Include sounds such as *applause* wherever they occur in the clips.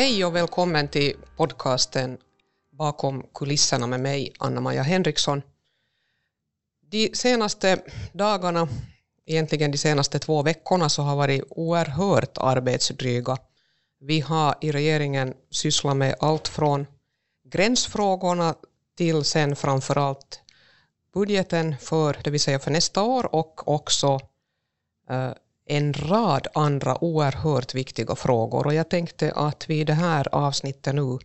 Hej och välkommen till podcasten Bakom kulisserna med mig, Anna-Maja Henriksson. De senaste dagarna, egentligen de senaste två veckorna, så har varit oerhört arbetsdryga. Vi har i regeringen sysslat med allt från gränsfrågorna till sen framförallt budgeten för, det vill säga för nästa år och också eh, en rad andra oerhört viktiga frågor och jag tänkte att vi i det här avsnittet nu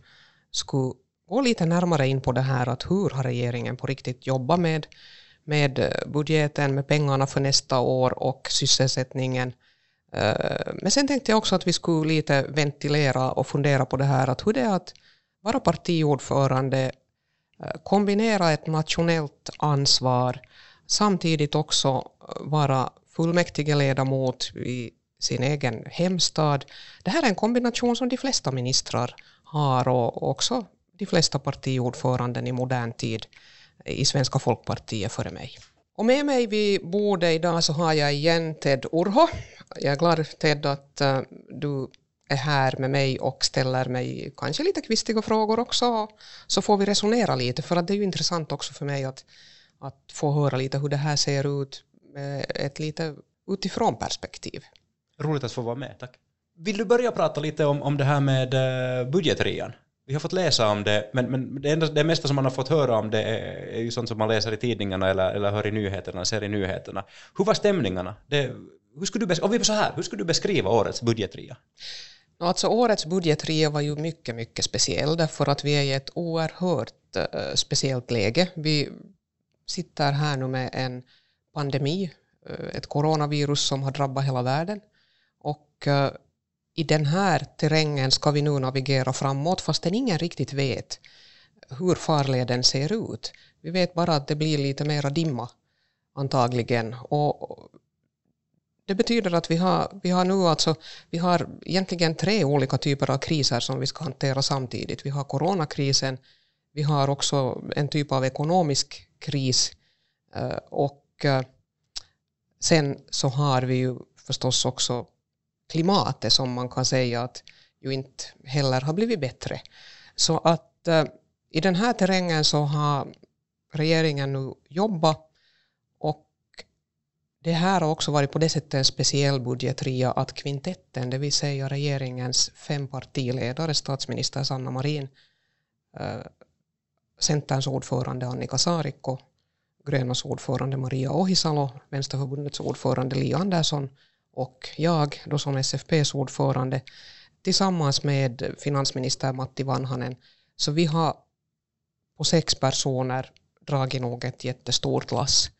skulle gå lite närmare in på det här att hur har regeringen på riktigt jobbat med, med eh, budgeten, med pengarna för nästa år och sysselsättningen. Eh, men sen tänkte jag också att vi skulle lite ventilera och fundera på det här att hur det är att vara partiordförande, eh, kombinera ett nationellt ansvar, samtidigt också vara fullmäktigeledamot i sin egen hemstad. Det här är en kombination som de flesta ministrar har och också de flesta partiordföranden i modern tid i Svenska folkpartiet före mig. Och med mig vid bordet idag så har jag igen Ted Urho. Jag är glad Ted att eh, du är här med mig och ställer mig kanske lite kvistiga frågor också. Så får vi resonera lite för att det är ju intressant också för mig att, att få höra lite hur det här ser ut med ett lite utifrån perspektiv. Roligt att få vara med, tack. Vill du börja prata lite om, om det här med uh, budgetrian? Vi har fått läsa om det, men, men det, enda, det mesta som man har fått höra om det är, är ju sånt som man läser i tidningarna eller, eller hör i nyheterna, ser i nyheterna. Hur var stämningarna? Det, hur skulle du, om vi så här, hur skulle du beskriva årets budgetria? Alltså årets budgetria var ju mycket, mycket speciell därför att vi är i ett oerhört uh, speciellt läge. Vi sitter här nu med en pandemi, eh, ett coronavirus som har drabbat hela världen och eh, i den här terrängen ska vi nu navigera framåt fastän ingen riktigt vet hur farleden ser ut. Vi vet bara att det blir lite mera dimma antagligen. Och det betyder att vi har, vi har nu alltså, vi har egentligen tre olika typer av kriser som vi ska hantera samtidigt. Vi har coronakrisen, vi har också en typ av ekonomisk kris eh, och Eh, sen så har vi ju förstås också klimatet som man kan säga att ju inte heller har blivit bättre. Så att eh, i den här terrängen så har regeringen nu jobbat och det här har också varit på det sättet en speciell budgetria att kvintetten, det vill säga regeringens fem partiledare, statsminister Sanna Marin, eh, Centerns ordförande Annika Saarikko, Grönas ordförande Maria Ohisalo, Vänsterförbundets ordförande Li Andersson och jag då som SFPs ordförande tillsammans med finansminister Matti Vanhanen. Så vi har på sex personer dragit nog ett jättestort lass.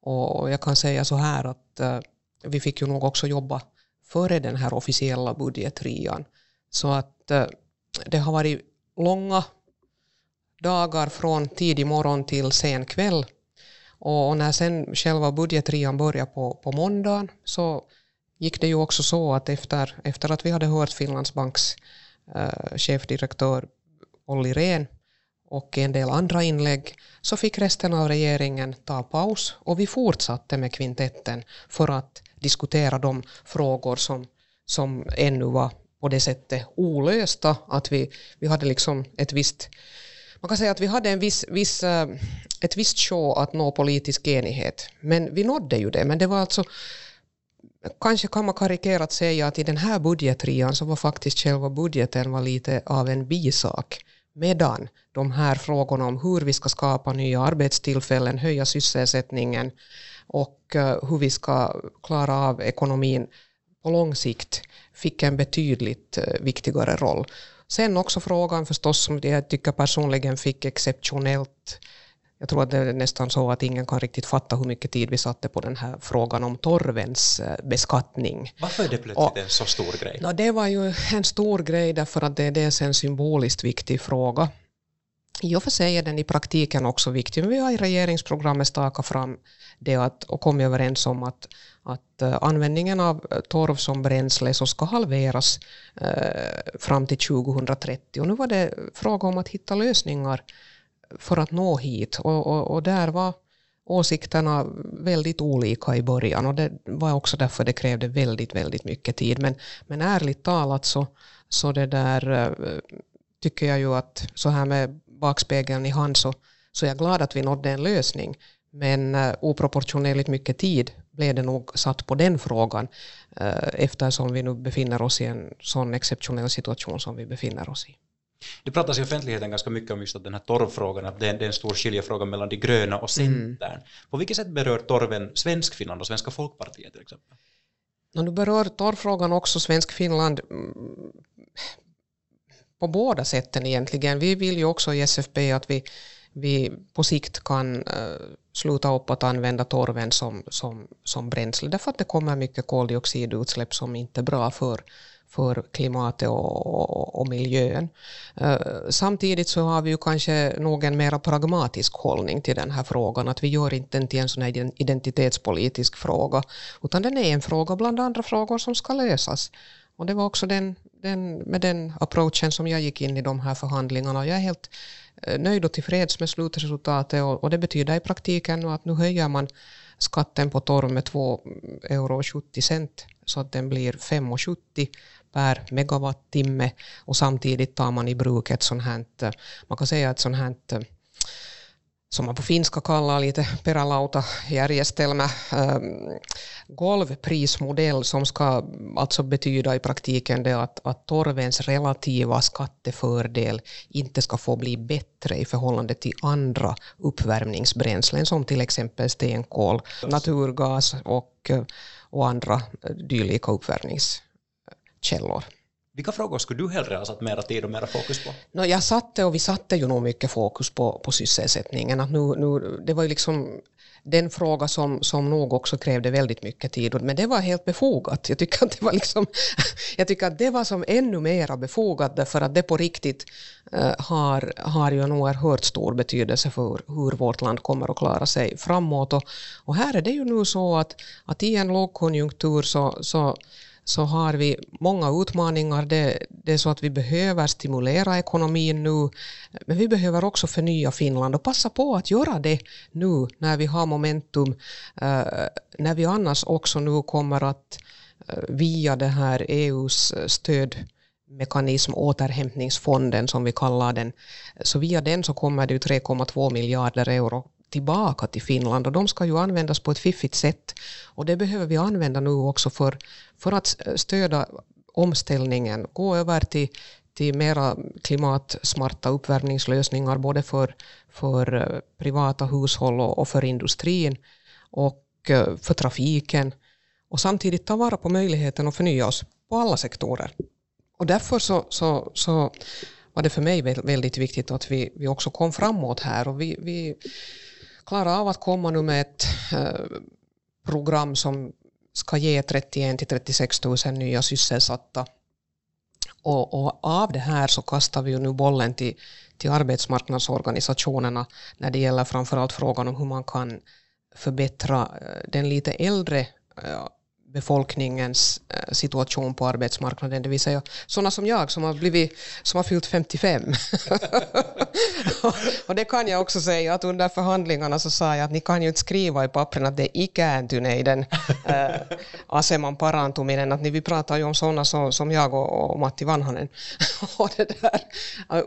Och jag kan säga så här att uh, vi fick ju nog också jobba före den här officiella budgetrian. Så att uh, det har varit långa dagar från tidig morgon till sen kväll. Och när sen själva budgetrian började på, på måndagen så gick det ju också så att efter, efter att vi hade hört Finlandsbanks eh, chefdirektör Olli Rehn och en del andra inlägg så fick resten av regeringen ta paus och vi fortsatte med kvintetten för att diskutera de frågor som, som ännu var på det sättet olösta att vi, vi hade liksom ett visst man kan säga att vi hade en viss, viss, eh, ett visst show att nå politisk enighet. Men vi nådde ju det. Men det var alltså kanske kan man karikerat säga att i den här budgetrian så var faktiskt själva budgeten var lite av en bisak. Medan de här frågorna om hur vi ska skapa nya arbetstillfällen, höja sysselsättningen och eh, hur vi ska klara av ekonomin på lång sikt fick en betydligt eh, viktigare roll. Sen också frågan förstås som jag tycker personligen fick exceptionellt jag tror att det är nästan så att ingen kan riktigt fatta hur mycket tid vi satte på den här frågan om torvens eh, beskattning. Varför är det plötsligt och, en så stor grej? No, det var ju en stor grej därför att det är dels en symboliskt viktig fråga. I och för sig är den i praktiken också viktig, men vi har i regeringsprogrammet stakat fram det att, och kommit överens om att, att eh, användningen av eh, torv som bränsle så ska halveras eh, fram till 2030. Och nu var det fråga om att hitta lösningar för att nå hit. Och, och, och där var åsikterna väldigt olika i början och det var också därför det krävde väldigt, väldigt mycket tid. Men, men ärligt talat så, så det där eh, tycker jag ju att så här med bakspegeln i hand så, så är jag glad att vi nådde en lösning. Men uh, oproportionerligt mycket tid blev det nog satt på den frågan uh, eftersom vi nu befinner oss i en sån exceptionell situation som vi befinner oss i. Det pratas i offentligheten ganska mycket om just att den här torvfrågan, att det är, en stor skiljefråga mellan de gröna och Centern. Mm. På vilket sätt berör torven Svenskfinland och Svenska folkpartiet till exempel? Nu berör torvfrågan också Svenskfinland mm, på båda sätten egentligen. Vi vill ju också i SFP att vi, vi på sikt kan uh, sluta upp att använda torven som, som, som bränsle därför att det kommer mycket koldioxidutsläpp som inte är bra för för klimatet och, och, och miljön. Eh, samtidigt så har vi ju kanske någon en mer pragmatisk hållning till den här frågan, att vi gör inte den till en sån här identitetspolitisk fråga, utan den är en fråga bland andra frågor som ska lösas. Och det var också den, den, med den approachen som jag gick in i de här förhandlingarna. Jag är helt eh, nöjd och tillfreds med slutresultatet och, och det betyder i praktiken att nu höjer man skatten på torv med 2,70 euro så att den blir 5,70 per megawattimme och samtidigt tar man i bruk ett sånt här, eh, man kan säga ett sånt här eh, som man på finska kallar lite peralauta järjestelmä, ähm, golvprismodell som ska alltså betyda i praktiken det att, att torvens relativa skattefördel inte ska få bli bättre i förhållande till andra uppvärmningsbränslen som till exempel stenkol, naturgas och, och andra dylika uppvärmningskällor. Vilka frågor skulle du hellre ha satt mera tid och mera fokus på? No, jag satte och vi satte ju nog mycket fokus på, på sysselsättningen. Att nu, nu, det var ju liksom den fråga som, som nog också krävde väldigt mycket tid. Men det var helt befogat. Jag tycker att det var, liksom, *laughs* jag tycker att det var som ännu mera befogat därför att det på riktigt eh, har, har ju en oerhört stor betydelse för hur vårt land kommer att klara sig framåt. Och, och här är det ju nu så att, att i en lågkonjunktur så, så så har vi många utmaningar. Det, det, är så att vi behöver stimulera ekonomin nu, men vi behöver också förnya Finland och passa på att göra det nu när vi har momentum, eh, när vi annars också nu kommer att eh, via det här EUs eh, stödmekanism, återhämtningsfonden som vi kallar den, så via den så kommer det 3,2 miljarder euro tillbaka till Finland och de ska ju användas på ett fiffigt sätt. Och det behöver vi använda nu också för, för att stödja omställningen, gå över till, till mera klimatsmarta uppvärmningslösningar både för, för eh, privata hushåll och, och för industrin och eh, för trafiken och samtidigt ta vara på möjligheten att förnya oss på alla sektorer. Och därför så, så, så var det för mig väldigt viktigt att vi, vi också kom framåt här och vi, vi klara av att komma nu med ett eh, program som ska ge 31 till 36 000 nya sysselsatta. Och, och, av det här så kastar vi ju nu bollen till, till arbetsmarknadsorganisationerna när det gäller framförallt frågan om hur man kan förbättra eh, den lite äldre eh, befolkningens eh, situation på arbetsmarknaden, det vill säga sådana som jag som har, blivit, som har fyllt 55. *laughs* och det kan jag också säga att under förhandlingarna så sa jag att ni kan ju inte skriva i pappren att det är ikääntyneiden äh, aseman parantuminen, att ni, vi pratar ju om sådana som, som jag och, och Matti Vanhanen. *laughs* och det där.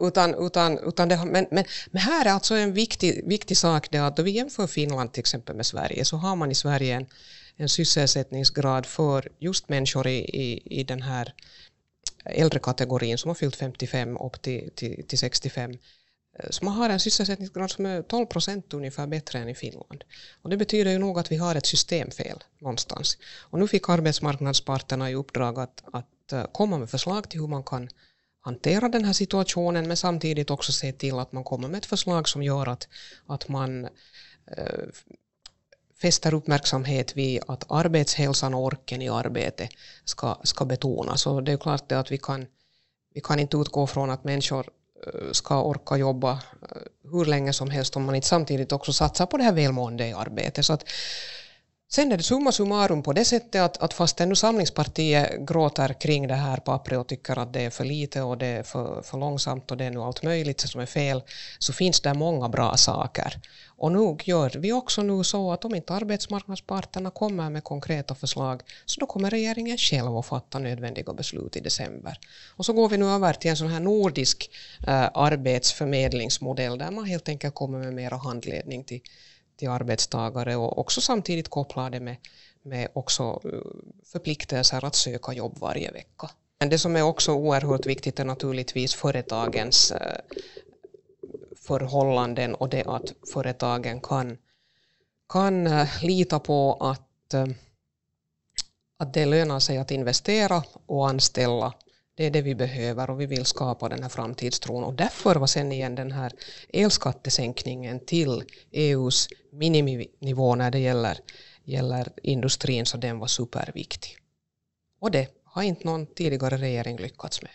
Utan, utan, utan det, men, men, men här är alltså en viktig, viktig sak det att då vi jämför Finland till exempel med Sverige så har man i Sverige en en sysselsättningsgrad för just människor i, i, i den här äldre kategorin som har fyllt 55 upp till, till, till 65 eh, som har en sysselsättningsgrad som är 12 procent ungefär bättre än i Finland. Och det betyder ju nog att vi har ett systemfel någonstans. Och nu fick arbetsmarknadsparterna i uppdrag att, att eh, komma med förslag till hur man kan hantera den här situationen men samtidigt också se till att man kommer med ett förslag som gör att, att man eh, fäster uppmärksamhet vid att arbetshälsan och orken i arbetet ska, ska betonas. Och det är klart att vi kan, vi kan inte utgå från att människor eh, ska orka jobba eh, hur länge som helst om man inte samtidigt också satsar på det här välmående i arbetet. Så att, Sen är det summa summarum på det sättet att, att fast nu Samlingspartiet gråter kring det här pappret och tycker att det är för lite och det är för, för långsamt och det är nu allt möjligt som är fel, så finns det många bra saker. Och nu gör vi också nu så att om inte arbetsmarknadsparterna kommer med konkreta förslag så då kommer regeringen själv att fatta nödvändiga beslut i december. Och så går vi nu över till en sån här nordisk eh, arbetsförmedlingsmodell där man helt enkelt kommer med mera handledning till till arbetstagare och också samtidigt koppla det med, med också eh, förpliktelser att söka jobb varje vecka. Men det som är också oerhört viktigt är naturligtvis företagens eh, förhållanden och det att företagen kan, kan eh, lita på att, att det lönar sig att investera och anställa det är det vi behöver och vi vill skapa den här framtidstron. Och därför var sen igen den här elskattesänkningen till EUs miniminivå när det gäller, gäller industrin, så den var superviktig. Och det har inte någon tidigare regering lyckats med.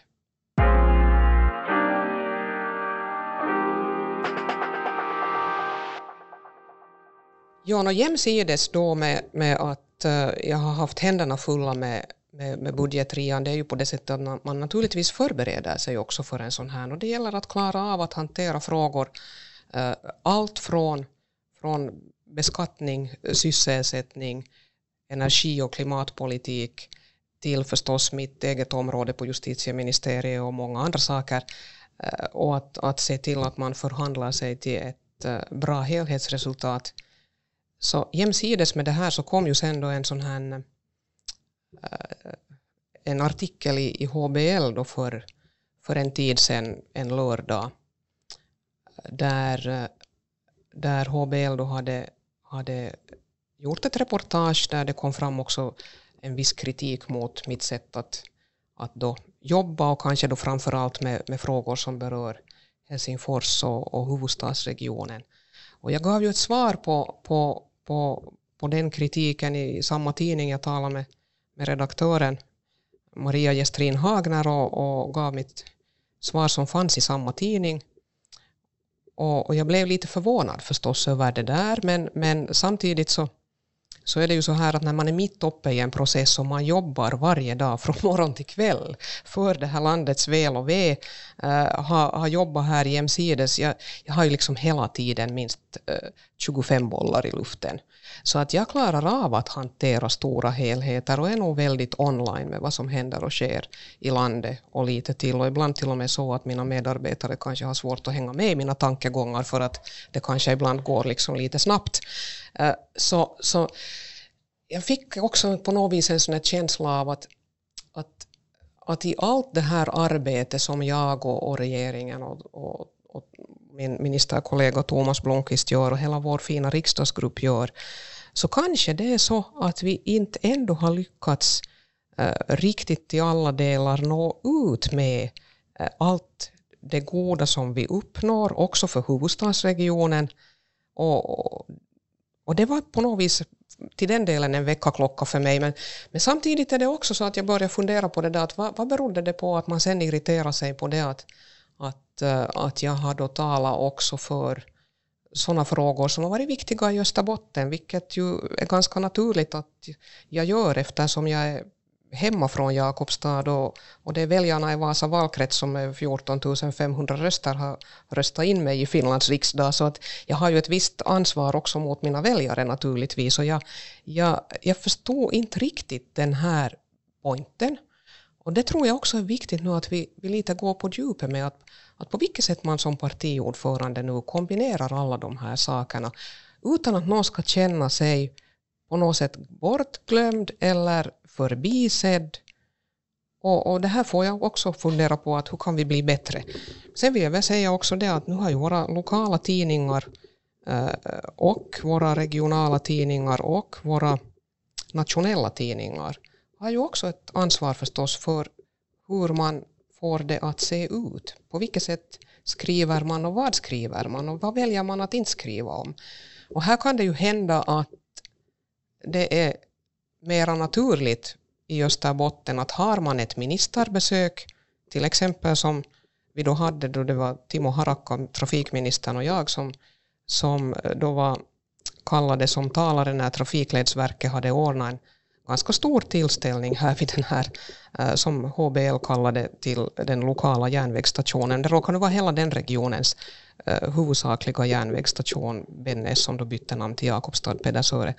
Ja, och jämsides då med, med att eh, jag har haft händerna fulla med med, med budgetrian, det är ju på det sättet att man naturligtvis förbereder sig också för en sån här och det gäller att klara av att hantera frågor, eh, allt från, från beskattning, sysselsättning, energi och klimatpolitik till förstås mitt eget område på justitieministeriet och många andra saker eh, och att, att se till att man förhandlar sig till ett eh, bra helhetsresultat. Så jämsides med det här så kom ju sen då en sån här eh, Eh, en artikel i, i HBL då för, för en tid sedan, en lördag, där, eh, där HBL då hade, hade gjort ett reportage där det kom fram också en viss kritik mot mitt sätt att, att då jobba och kanske då framförallt med, med frågor som berör Helsingfors och, och huvudstadsregionen. Och jag gav ju ett svar på, på, på, på den kritiken i samma tidning jag talade med med redaktören Maria Gestrin Hagner och, och gav mitt svar som fanns i samma tidning. Och, och, jag blev lite förvånad förstås över det där, men, men samtidigt så, så är det ju så här att när man är mitt uppe i en process och man jobbar varje dag från *laughs* morgon till kväll för det här landets väl och ve, eh, uh, har, har jobbat här jämsides, jag, jag har ju liksom hela tiden minst eh, uh, 25 bollar i luften. Så att jag klarar av att hantera stora helheter och är nog väldigt online med vad som händer och sker i landet och lite till. Och ibland till och med så att mina medarbetare kanske har svårt att hänga med i mina tankegångar för att det kanske ibland går liksom lite snabbt. Eh, så, så jag fick också på något vis en sån känsla av att, att, att i allt det här arbetet som jag och, och regeringen och, och, och min ministerkollega Thomas Blomqvist gör och hela vår fina riksdagsgrupp gör, så kanske det är så att vi inte ändå har lyckats uh, riktigt i alla delar nå ut med uh, allt det goda som vi uppnår, också för huvudstadsregionen. Och, och det var på något vis till den delen en väckarklocka för mig. Men, men samtidigt är det också så att jag börjar fundera på det där, att vad, vad berodde det på att man sen irriterar sig på det att, att, eh, att jag har då talat också för sådana frågor som har varit viktiga i Österbotten, vilket ju är ganska naturligt att jag gör eftersom jag är hemma från Jakobstad och, och det är väljarna i Vasa valkrets som med 14 500 röster har röstat in mig i Finlands riksdag. Så att jag har ju ett visst ansvar också mot mina väljare naturligtvis. Och jag, jag, jag förstod inte riktigt den här pointen och det tror jag också är viktigt nu att vi, vi lite går på djupet med att att på vilket sätt man som partiordförande nu kombinerar alla de här sakerna utan att någon ska känna sig på något sätt bortglömd eller förbisedd. Och, och det här får jag också fundera på, att hur kan vi bli bättre? Sen vill jag väl säga också det att nu har ju våra lokala tidningar eh, och våra regionala tidningar och våra nationella tidningar har ju också ett ansvar förstås för hur man får det att se ut? På vilket sätt skriver man och vad skriver man och vad väljer man att inte skriva om? Och här kan det ju hända att det är mera naturligt i Österbotten att har man ett ministerbesök, till exempel som vi då hade då det var Timo Harakka, trafikministern och jag som, som då var kallade som talare när Trafikledsverket hade ordnat en ganska stor tillställning här vid den här, eh, som HBL kallade till den lokala järnvägsstationen. Det råkade vara hela den regionens eh, huvudsakliga järnvägsstation, Bennes, som då bytte namn till Jakobstad Pedersöre.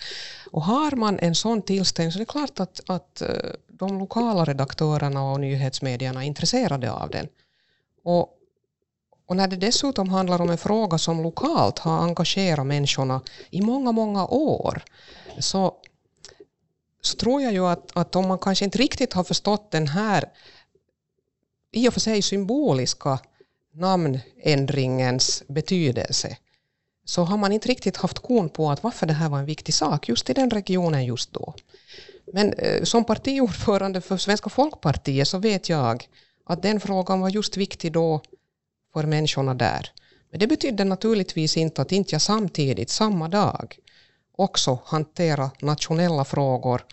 Och har man en sån tillställning så är det klart att, att eh, de lokala redaktörerna och nyhetsmedierna är intresserade av den. Och, och när det dessutom handlar om en fråga som lokalt har engagerat människorna i många, många år, så så tror jag ju att, att om man kanske inte riktigt har förstått den här i och för sig symboliska namnändringens betydelse så har man inte riktigt haft kon på att varför det här var en viktig sak just i den regionen just då. Men eh, som partiordförande för Svenska folkpartiet så vet jag att den frågan var just viktig då för människorna där. Men det betydde naturligtvis inte att inte jag samtidigt, samma dag, också hantera nationella frågor.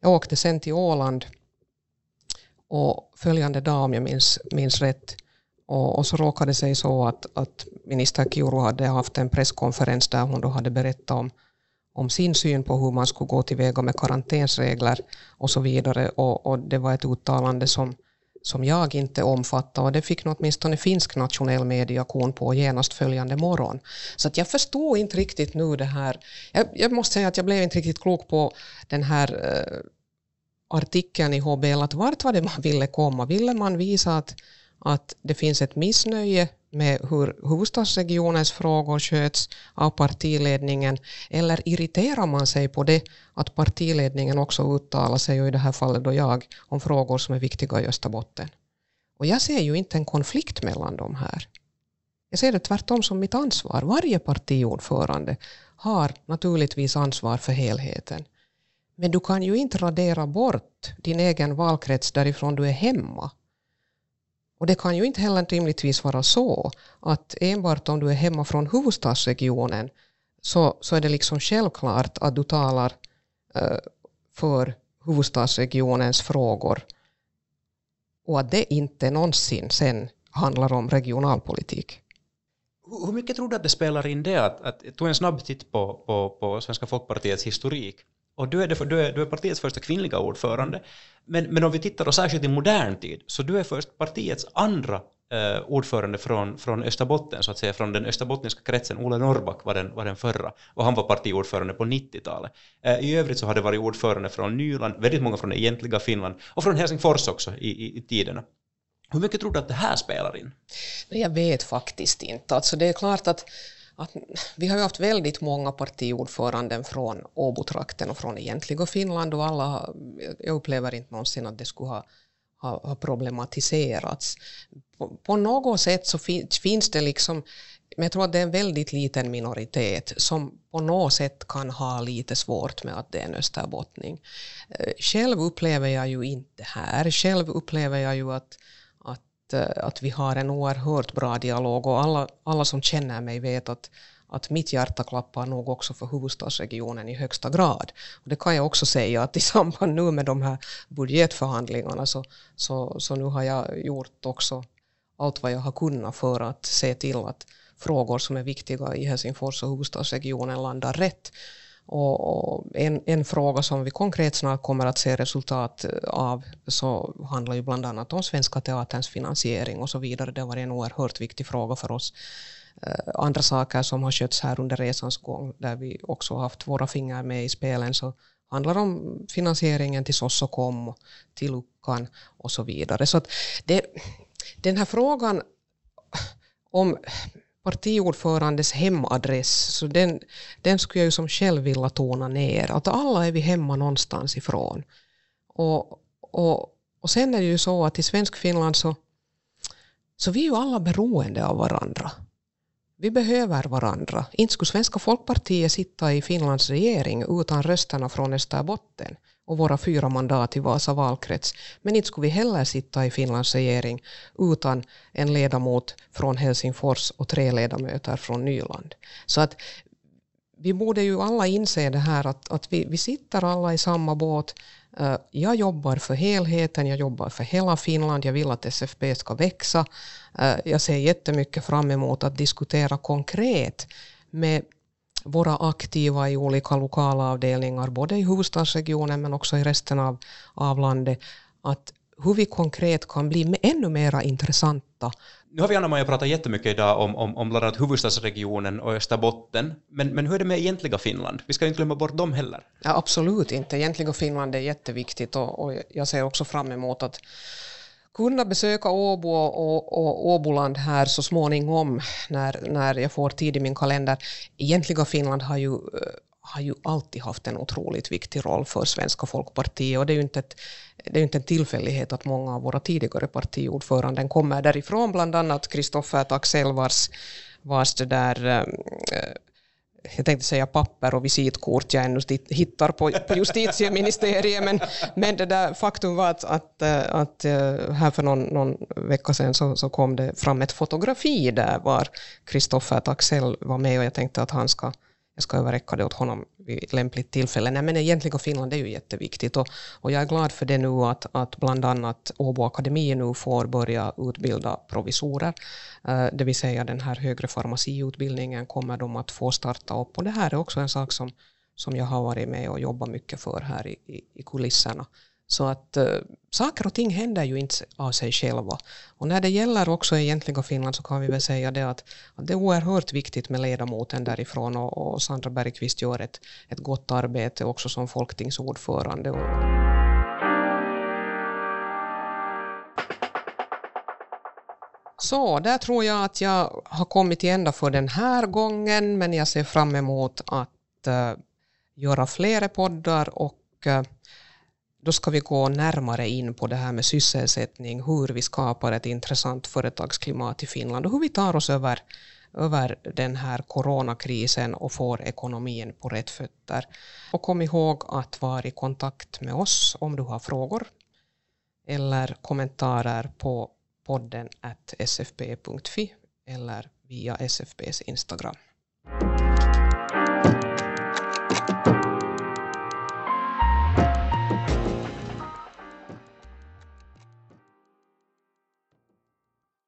Jag åkte sen till Åland och följande dag om jag minns, minns rätt och, och, så råkade det sig så att, att minister Kiuru hade haft en presskonferens där hon då hade berättat om, om sin syn på hur man skulle gå tillväga med karantänsregler och så vidare. Och, och det var ett uttalande som som jag inte omfattar och det fick nog åtminstone finsk nationell mediakon på genast följande morgon. Så att jag förstår inte riktigt nu det här. Jag, jag, måste säga att jag blev inte riktigt klok på den här uh, artikeln i HBL, att vart var det man ville komma? Ville man visa att, att det finns ett missnöje med hur huvudstadsregionens frågor sköts av partiledningen eller irriterar man sig på det att partiledningen också uttalar sig, och i det här fallet då jag, om frågor som är viktiga i Österbotten. Och jag ser ju inte en konflikt mellan de här. Jag ser det tvärtom som mitt ansvar. Varje partiordförande har naturligtvis ansvar för helheten. Men du kan ju inte radera bort din egen valkrets därifrån du är hemma och det kan ju inte heller rimligtvis vara så att enbart om du är hemma från huvudstadsregionen så, så är det liksom självklart att du talar uh, för huvudstadsregionens frågor och att det inte någonsin sen handlar om regionalpolitik. Hur mycket tror du att det spelar in det? Att, att, jag tog en snabb titt på, på, på Svenska folkpartiets historik och du är, det, du, är, du är partiets första kvinnliga ordförande. Men, men om vi tittar då särskilt i modern tid, så du är först partiets andra eh, ordförande från, från Österbotten, så att säga från den österbottniska kretsen. Ola Norrback var den, var den förra och han var partiordförande på 90-talet. Eh, I övrigt så har det varit ordförande från Nyland, väldigt många från det egentliga Finland och från Helsingfors också i, i, i tiderna. Hur mycket tror du att det här spelar in? Jag vet faktiskt inte. Alltså det är klart att att vi har ju haft väldigt många partiordföranden från Åbotrakten och från egentliga Finland och alla, jag upplever inte någonsin att det skulle ha, ha, ha problematiserats. På, på, något sätt så fin, finns det liksom, men jag tror att det är en väldigt liten minoritet som på något sätt kan ha lite svårt med att det är en österbottning. Eh, själv upplever jag ju inte här, själv upplever jag ju att Eh, att vi har en oerhört bra dialog och alla, alla som känner mig vet att, att mitt hjärta klappar nog också för huvudstadsregionen i högsta grad. Och det kan jag också säga att i *laughs* samband nu med de här budgetförhandlingarna så, så, så nu har jag gjort också allt vad jag har kunnat för att se till att frågor som är viktiga i Helsingfors och huvudstadsregionen landar rätt. Och, en, en, fråga som vi konkret snart kommer att se resultat av så handlar ju bland annat om Svenska Teaterns finansiering och så vidare. Det har varit en oerhört viktig fråga för oss. Eh, andra saker som har skötts här under resans gång där vi också haft våra fingrar med i spelen så handlar om finansieringen till Sossokom, till Luckan och så vidare. Så att det, den här frågan om partiordförandes hemadress, så den, den skulle jag ju som själv vilja tona ner. Att alla är vi hemma någonstans ifrån. Och, och, och sen är det ju så att i svensk Finland så, så vi är ju alla beroende av varandra. Vi behöver varandra. Inte skulle svenska folkpartiet sitta i Finlands regering utan rösterna från Österbotten och våra fyra mandat i Vasa valkrets. Men inte skulle vi heller sitta i Finlands regering utan en ledamot från Helsingfors och tre ledamöter från Nyland. Så att vi borde ju alla inse det här att, att vi, vi sitter alla i samma båt. Eh, jag jobbar för helheten, jag jobbar för hela Finland, jag vill att SFP ska växa. Eh, jag ser jättemycket fram emot att diskutera konkret med vara aktiva i olika lokala avdelningar, både i huvudstadsregionen men också i resten av, av landet, att hur vi konkret kan bli ännu mer intressanta. Nu har vi Anna-Maja pratat jättemycket idag om, om, om bland annat huvudstadsregionen och Österbotten, men, men hur är det med egentliga Finland? Vi ska inte glömma bort dem heller. Ja, absolut inte. Egentliga Finland är jätteviktigt och, och jag ser också fram emot att kunna besöka Åbo och, och Åboland här så småningom när, när jag får tid i min kalender. Egentligen Finland har ju, eh, har ju alltid haft en otroligt viktig roll för Svenska Folkpartiet och det är ju inte, ett, det är inte en tillfällighet att många av våra tidigare partiordföranden kommer därifrån, bland annat Kristoffer Taxell vars, vars det där äh, jag tänkte säga papper och visitkort. Jag ännu hittar på, på justitieministeriet, men, men det där faktum var att, att, eh, att eh, här för någon, någon vecka sedan så, så kom det fram ett fotografi där var Kristoffer Taxell var med och jag tänkte att han ska jag ska överräcka det åt honom vid lämpligt tillfälle. Nej, men egentligen Finland är ju jätteviktigt och, och jag är glad för det nu att, att bland annat Åbo Akademi nu får börja utbilda provisorer. eh, det vill säga den här högre farmaciutbildningen kommer de att få starta upp och det här är också en sak som, som jag har varit med och jobbat mycket för här i, i, i kulisserna. Så att äh, saker och ting händer ju inte av sig själva. Och när det gäller också egentliga Finland så kan vi väl säga det att, att det är oerhört viktigt med ledamoten därifrån och, och Sandra Bergqvist gör ett, ett gott arbete också som folktingsordförande. Så, där tror jag att jag har kommit till ända för den här gången, men jag ser fram emot att äh, göra flera poddar och äh, då ska vi gå närmare in på det här med sysselsättning, hur vi skapar ett intressant företagsklimat i Finland och hur vi tar oss över, över den här coronakrisen och får ekonomin på rätt fötter. Och kom ihåg att vara i kontakt med oss om du har frågor eller kommentarer på podden sfp.fi eller via SFPs Instagram.